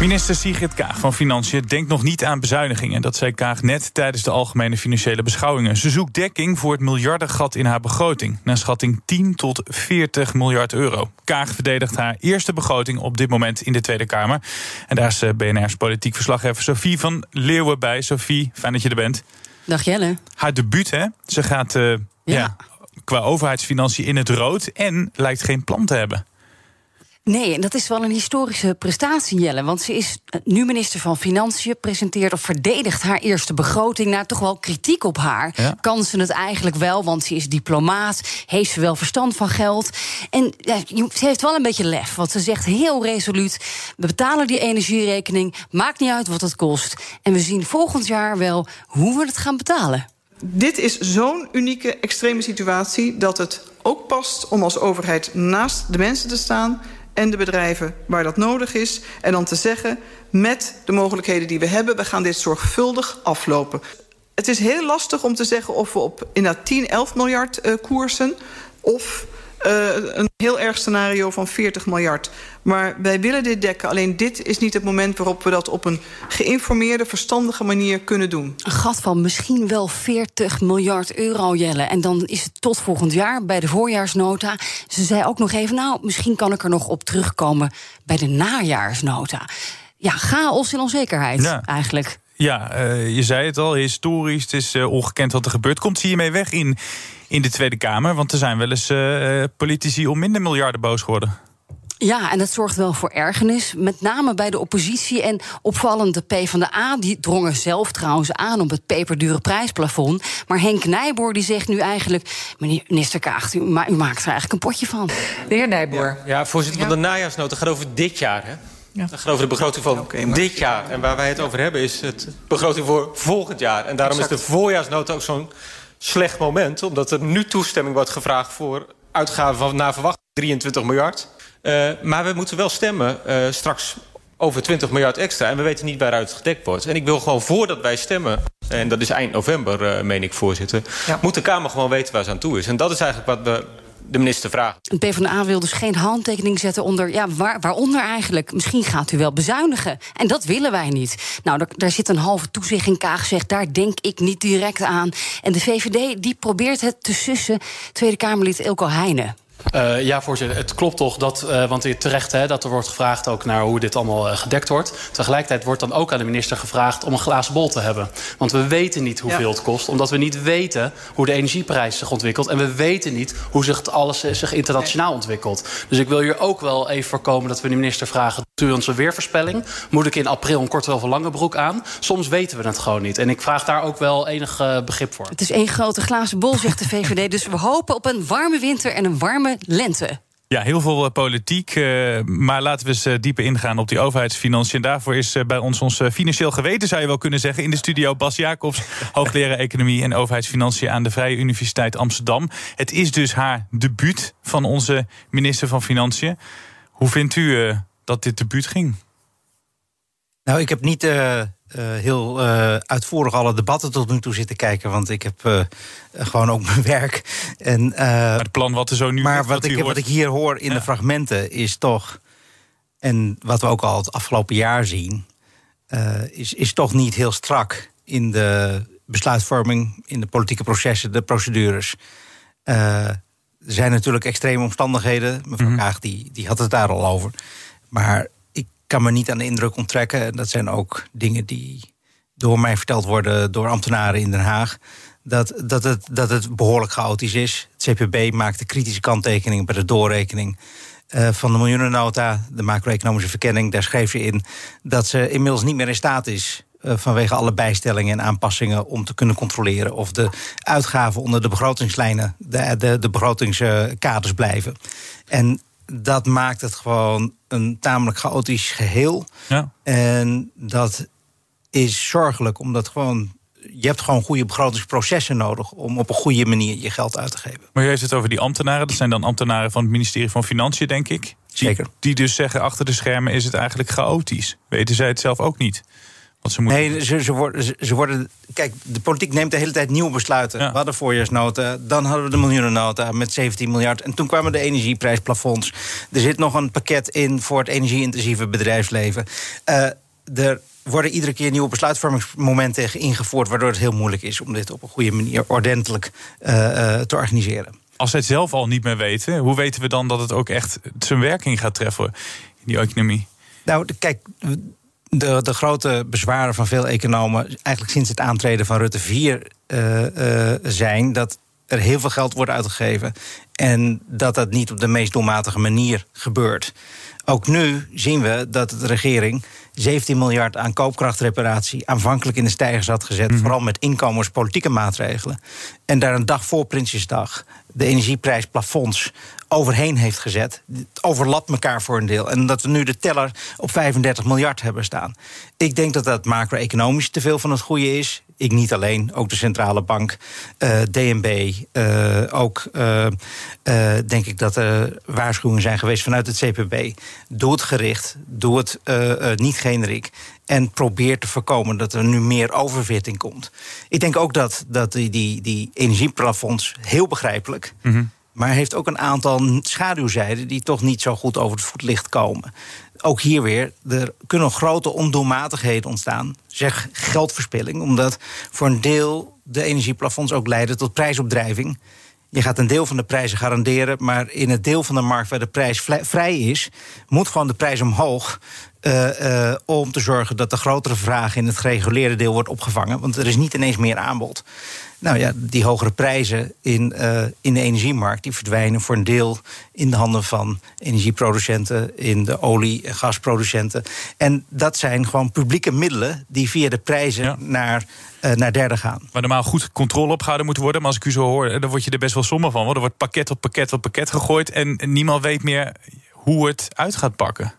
Minister Sigrid Kaag van Financiën denkt nog niet aan bezuinigingen. Dat zei Kaag net tijdens de algemene financiële beschouwingen. Ze zoekt dekking voor het miljardengat in haar begroting. Naar schatting 10 tot 40 miljard euro. Kaag verdedigt haar eerste begroting op dit moment in de Tweede Kamer. En daar is eh, BNR's politiek verslaggever Sophie van Leeuwen bij. Sophie, fijn dat je er bent. Dag Jelle. Haar debuut, hè? Ze gaat uh, ja. ja, qua overheidsfinanciën in het rood en lijkt geen plan te hebben. Nee, en dat is wel een historische prestatie, Jelle. Want ze is nu minister van Financiën, presenteert of verdedigt haar eerste begroting. Na toch wel kritiek op haar. Kan ze het eigenlijk wel, want ze is diplomaat. Heeft ze wel verstand van geld? En ja, ze heeft wel een beetje lef, want ze zegt heel resoluut: we betalen die energierekening, maakt niet uit wat het kost. En we zien volgend jaar wel hoe we het gaan betalen. Dit is zo'n unieke, extreme situatie dat het ook past om als overheid naast de mensen te staan en de bedrijven waar dat nodig is. En dan te zeggen, met de mogelijkheden die we hebben... we gaan dit zorgvuldig aflopen. Het is heel lastig om te zeggen of we op inderdaad 10, 11 miljard uh, koersen... of uh, een heel erg scenario van 40 miljard. Maar wij willen dit dekken. Alleen dit is niet het moment waarop we dat op een geïnformeerde, verstandige manier kunnen doen. Een gat van misschien wel 40 miljard euro, Jelle. En dan is het tot volgend jaar bij de voorjaarsnota. Ze zei ook nog even, nou, misschien kan ik er nog op terugkomen bij de najaarsnota. Ja, chaos en onzekerheid ja. eigenlijk. Ja, uh, je zei het al, historisch, het is uh, ongekend wat er gebeurt. Komt ze hiermee weg in, in de Tweede Kamer? Want er zijn wel eens uh, politici om minder miljarden boos geworden. Ja, en dat zorgt wel voor ergernis. Met name bij de oppositie en opvallend de PvdA. Die drongen zelf trouwens aan op het peperdure prijsplafond. Maar Henk Nijboer die zegt nu eigenlijk... meneer minister Kaag, u, ma u maakt er eigenlijk een potje van. De heer Nijboer. Ja, ja voorzitter van de najaarsnota gaat over dit jaar, hè? Ja. Dat gaat over de begroting van okay, dit jaar. En waar wij het over hebben is het begroting voor volgend jaar. En daarom exact. is de voorjaarsnota ook zo'n slecht moment. Omdat er nu toestemming wordt gevraagd voor uitgaven van naar verwachting 23 miljard. Uh, maar we moeten wel stemmen uh, straks over 20 miljard extra. En we weten niet waaruit het gedekt wordt. En ik wil gewoon voordat wij stemmen, en dat is eind november, uh, meen ik voorzitter... Ja. moet de Kamer gewoon weten waar ze aan toe is. En dat is eigenlijk wat we de minister vragen. De PvdA wil dus geen handtekening zetten onder... ja, waar, waaronder eigenlijk? Misschien gaat u wel bezuinigen. En dat willen wij niet. Nou, daar, zit een halve toezicht in Kaag zegt... daar denk ik niet direct aan. En de VVD die probeert het te sussen. Tweede Kamerlid Ilko Heijnen. Uh, ja, voorzitter. Het klopt toch dat, uh, want terecht hè, dat er wordt gevraagd ook naar hoe dit allemaal uh, gedekt wordt. Tegelijkertijd wordt dan ook aan de minister gevraagd om een glazen bol te hebben. Want we weten niet hoeveel ja. het kost, omdat we niet weten hoe de energieprijs zich ontwikkelt. En we weten niet hoe zich het alles zich internationaal ontwikkelt. Dus ik wil hier ook wel even voorkomen dat we de minister vragen... onze weervoorspelling? Moet ik in april een korte of een lange broek aan? Soms weten we het gewoon niet. En ik vraag daar ook wel enig begrip voor. Het is één grote glazen bol, zegt de VVD. dus we hopen op een warme winter en een warme lente. Ja, heel veel uh, politiek. Uh, maar laten we eens uh, dieper ingaan op die overheidsfinanciën. Daarvoor is bij ons ons financieel geweten, zou je wel kunnen zeggen. In de studio Bas Jacobs, hoogleraar economie en overheidsfinanciën aan de Vrije Universiteit Amsterdam. Het is dus haar debuut van onze minister van Financiën. Hoe vindt u dat dit debuut ging? Nou, ik heb niet uh, heel uh, uitvoerig alle debatten tot nu toe zitten kijken. Want ik heb gewoon ook mijn werk. En, maar het plan wat er zo nu Maar wat, ik, wat ik hier hoor in ja. de fragmenten is toch. En wat we ook al het afgelopen jaar zien. is, is toch niet heel strak in de besluitvorming, in de politieke processen, de procedures. er zijn natuurlijk extreme omstandigheden. Mevrouw mm -hmm. Kaag die, die had het daar al over. Maar kan me niet aan de indruk onttrekken. En dat zijn ook dingen die door mij verteld worden door ambtenaren in Den Haag. Dat, dat, het, dat het behoorlijk chaotisch is. Het CPB maakt de kritische kanttekening bij de doorrekening. Uh, van de miljoenennota, de macro-economische verkenning, daar schreef je in dat ze inmiddels niet meer in staat is. Uh, vanwege alle bijstellingen en aanpassingen om te kunnen controleren of de uitgaven onder de begrotingslijnen, de, de, de begrotingskaders blijven. En dat maakt het gewoon een tamelijk chaotisch geheel. Ja. En dat is zorgelijk, omdat gewoon je hebt gewoon goede begrotingsprocessen nodig om op een goede manier je geld uit te geven. Maar u heeft het over die ambtenaren. Dat zijn dan ambtenaren van het ministerie van Financiën, denk ik. Zeker. Die dus zeggen achter de schermen is het eigenlijk chaotisch. Weten zij het zelf ook niet? Ze nee, ze, ze, worden, ze, worden. Kijk, de politiek neemt de hele tijd nieuwe besluiten. We hadden voorjaarsnota, dan hadden we de miljoenennota met 17 miljard. En toen kwamen de energieprijsplafonds. Er zit nog een pakket in voor het energie-intensieve bedrijfsleven. Uh, er worden iedere keer nieuwe besluitvormingsmomenten ingevoerd, waardoor het heel moeilijk is om dit op een goede manier ordentelijk uh, uh, te organiseren. Als zij het zelf al niet meer weten, hoe weten we dan dat het ook echt zijn werking gaat treffen in die economie? Nou, kijk, de, de grote bezwaren van veel economen, eigenlijk sinds het aantreden van Rutte 4, uh, uh, zijn dat er heel veel geld wordt uitgegeven en dat dat niet op de meest doelmatige manier gebeurt. Ook nu zien we dat de regering 17 miljard aan koopkrachtreparatie aanvankelijk in de stijgers had gezet, mhm. vooral met inkomenspolitieke maatregelen. En daar een dag voor Prinsjesdag de energieprijsplafonds overheen heeft gezet. Het overlapt elkaar voor een deel. En dat we nu de teller op 35 miljard hebben staan. Ik denk dat dat macro-economisch te veel van het goede is. Ik niet alleen, ook de centrale bank, uh, eh, DNB. Eh, ook uh, denk ik dat er waarschuwingen zijn geweest vanuit het CPB. Doe het gericht, doe het niet generiek. En probeer te voorkomen dat er nu meer overvitting komt. Ik denk ook dat, dat die, die, die energieplafonds, heel begrijpelijk. Mm maar heeft ook een aantal schaduwzijden die toch niet zo goed over het voetlicht komen. Ook hier weer, er kunnen grote ondoelmatigheden ontstaan. Zeg geldverspilling, omdat voor een deel de energieplafonds ook leiden tot prijsopdrijving. Je gaat een deel van de prijzen garanderen, maar in het deel van de markt waar de prijs vrij is, moet gewoon de prijs omhoog. Uh, uh, om te zorgen dat de grotere vraag in het gereguleerde deel wordt opgevangen. Want er is niet ineens meer aanbod. Nou ja, die hogere prijzen in, uh, in de energiemarkt die verdwijnen voor een deel in de handen van energieproducenten, in de olie- en gasproducenten. En dat zijn gewoon publieke middelen die via de prijzen naar, uh, naar derde gaan. Waar normaal goed controle op gehouden moet worden. Maar als ik u zo hoor, dan word je er best wel somber van. Want er wordt pakket op pakket op pakket gegooid. En niemand weet meer hoe het uit gaat pakken.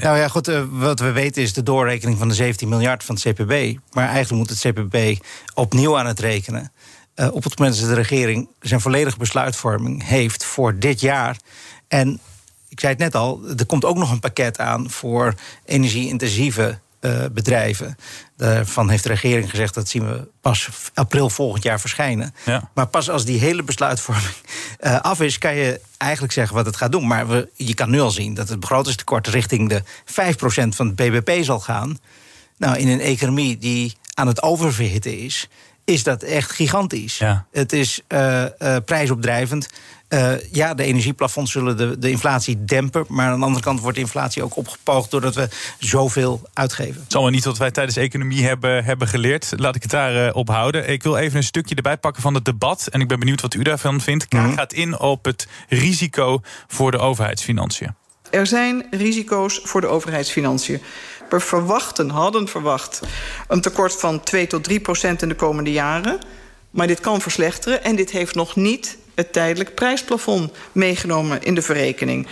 Nou ja, goed, uh, wat we weten is de doorrekening van de 17 miljard van het CPB. Maar eigenlijk moet het CPB opnieuw aan het rekenen. Uh, op het moment dat de regering zijn volledige besluitvorming heeft voor dit jaar. En ik zei het net al, er komt ook nog een pakket aan voor energie-intensieve uh, bedrijven. Daarvan heeft de regering gezegd dat zien we pas april volgend jaar verschijnen. Ja. Maar pas als die hele besluitvorming uh, af is, kan je eigenlijk zeggen wat het gaat doen. Maar we, je kan nu al zien dat het begrotingstekort richting de 5% van het BBP zal gaan. Nou, in een economie die aan het oververhitten is, is dat echt gigantisch. Ja. Het is uh, uh, prijsopdrijvend. Uh, ja, de energieplafonds zullen de, de inflatie dempen. Maar aan de andere kant wordt de inflatie ook opgepoogd doordat we zoveel uitgeven. Het is allemaal niet wat wij tijdens economie hebben, hebben geleerd. Laat ik het daar op houden. Ik wil even een stukje erbij pakken van het debat. En ik ben benieuwd wat u daarvan vindt. Kaag mhm. gaat in op het risico voor de overheidsfinanciën. Er zijn risico's voor de overheidsfinanciën. We verwachten, hadden verwacht, een tekort van 2 tot 3 procent in de komende jaren. Maar dit kan verslechteren en dit heeft nog niet het tijdelijk prijsplafond meegenomen in de verrekening.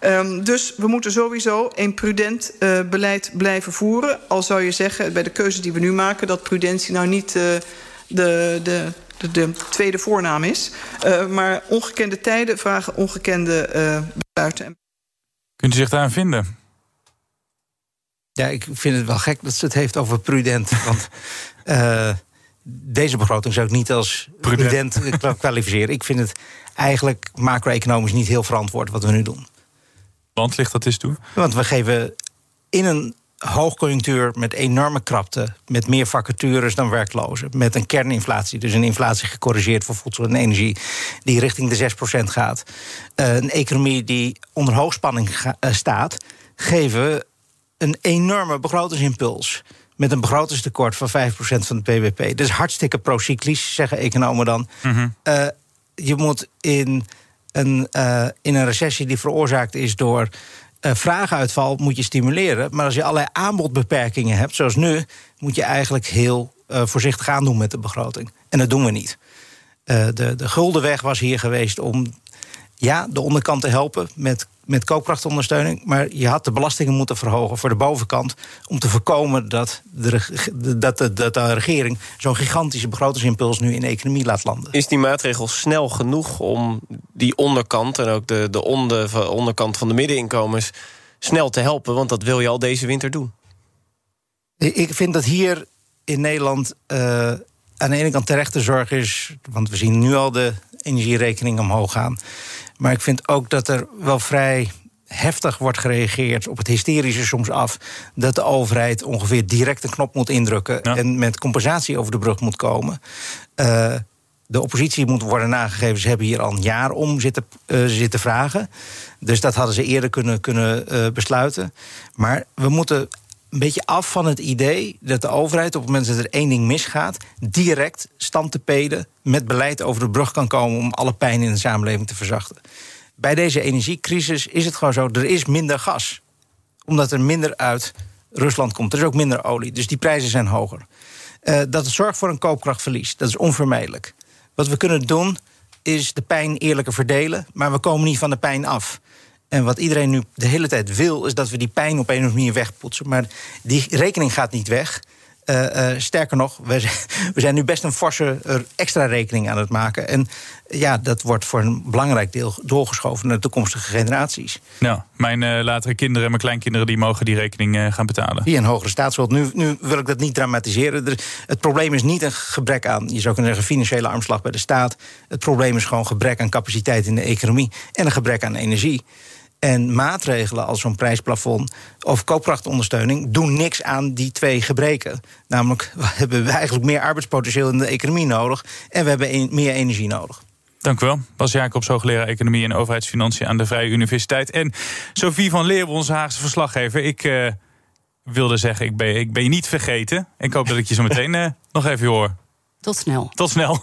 Um, dus we moeten sowieso een prudent uh, beleid blijven voeren. Al zou je zeggen, bij de keuze die we nu maken... dat prudentie nou niet uh, de, de, de, de, tweede voornaam is. Uh, maar ongekende tijden vragen ongekende besluiten. Kunt u zich daarin vinden? Ja, ik vind het wel gek dat ze het heeft over prudent. Want uh, deze begroting zou ik niet als prudent, prudent kwalificeren. Ik vind het eigenlijk macro-economisch niet heel verantwoord wat we nu doen. Want ligt dat eens toe? Want we geven in een hoogconjunctuur met enorme krapte, met meer vacatures dan werklozen, met een kerninflatie, dus een inflatie gecorrigeerd voor voedsel en energie, die richting de 6% gaat, uh, een economie die onder hoogspanning uh, staat, geven een enorme begrotingsimpuls. Met een begrotingstekort van 5% van het BBP. Is hartstikke procyclisch, zeggen economen dan. Mm je moet in een, uh, in een recessie die veroorzaakt is door uh, vraaguitval, moet je stimuleren. Maar als je allerlei aanbodbeperkingen hebt, zoals nu, moet je eigenlijk heel voorzichtig aan doen met de begroting. En dat doen we niet. de, de gulden weg was hier geweest om ja, de onderkant te helpen met met koopkrachtondersteuning. Maar je had de belastingen moeten verhogen voor de bovenkant. om te voorkomen dat de, dat de, dat de regering zo'n gigantische begrotingsimpuls nu in de economie laat landen. Is die maatregel snel genoeg om die onderkant en ook de, de onder, onderkant van de middeninkomens snel te helpen? Want dat wil je al deze winter doen. Ik vind dat hier in Nederland uh, aan de ene kant terechte zorg is. Want we zien nu al de energierekening omhoog gaan. Maar ik vind ook dat er wel vrij heftig wordt gereageerd op het hysterische soms af dat de overheid ongeveer direct een knop moet indrukken en met compensatie over de brug moet komen. Uh, de oppositie moet worden nagegeven. Ze hebben hier al een jaar om zitten, uh, zitten vragen. Dus dat hadden ze eerder kunnen, kunnen uh, besluiten. Maar we moeten een beetje af van het idee dat de overheid op het moment dat er één ding misgaat, direct stand te peden met beleid over de brug kan komen om alle pijn in de samenleving te verzachten. Bij deze energiecrisis is het gewoon zo: er is minder gas. Omdat er minder uit Rusland komt. Er is ook minder olie. Dus die prijzen zijn hoger. Uh, dat zorgt voor een koopkrachtverlies. Dat is onvermijdelijk. Wat we kunnen doen, is de pijn eerlijker verdelen. Maar we komen niet van de pijn af. En wat iedereen nu de hele tijd wil, is dat we die pijn op een of andere manier wegpoetsen. Maar die rekening gaat niet weg. Uh, uh, sterker nog, we zijn, we zijn nu best een forse extra rekening aan het maken. En ja, dat wordt voor een belangrijk deel doorgeschoven naar de toekomstige generaties. Nou, mijn latere kinderen en mijn kleinkinderen die mogen die rekening gaan betalen. Via een hogere staatsschuld. Nu, nu wil ik dat niet dramatiseren. het probleem is niet een gebrek aan, je zou kunnen zeggen, financiële armslag bij de staat. Het probleem is gewoon gebrek aan capaciteit in de economie en een gebrek aan energie. En maatregelen als zo'n prijsplafond of koopkrachtondersteuning doen niks aan die twee gebreken. Namelijk, we hebben eigenlijk meer arbeidspotentieel in de economie nodig en we hebben meer energie nodig. Dank u wel. Bas Jacobs, hoogleraar Economie en Overheidsfinanciën aan de Vrije Universiteit. En Sophie van Leeuwen, onze Haagse verslaggever. Ik uh, wilde zeggen, ik ben, ik ben je niet vergeten. Ik hoop dat ik je zo meteen uh, nog even hoor. Tot snel. Tot snel.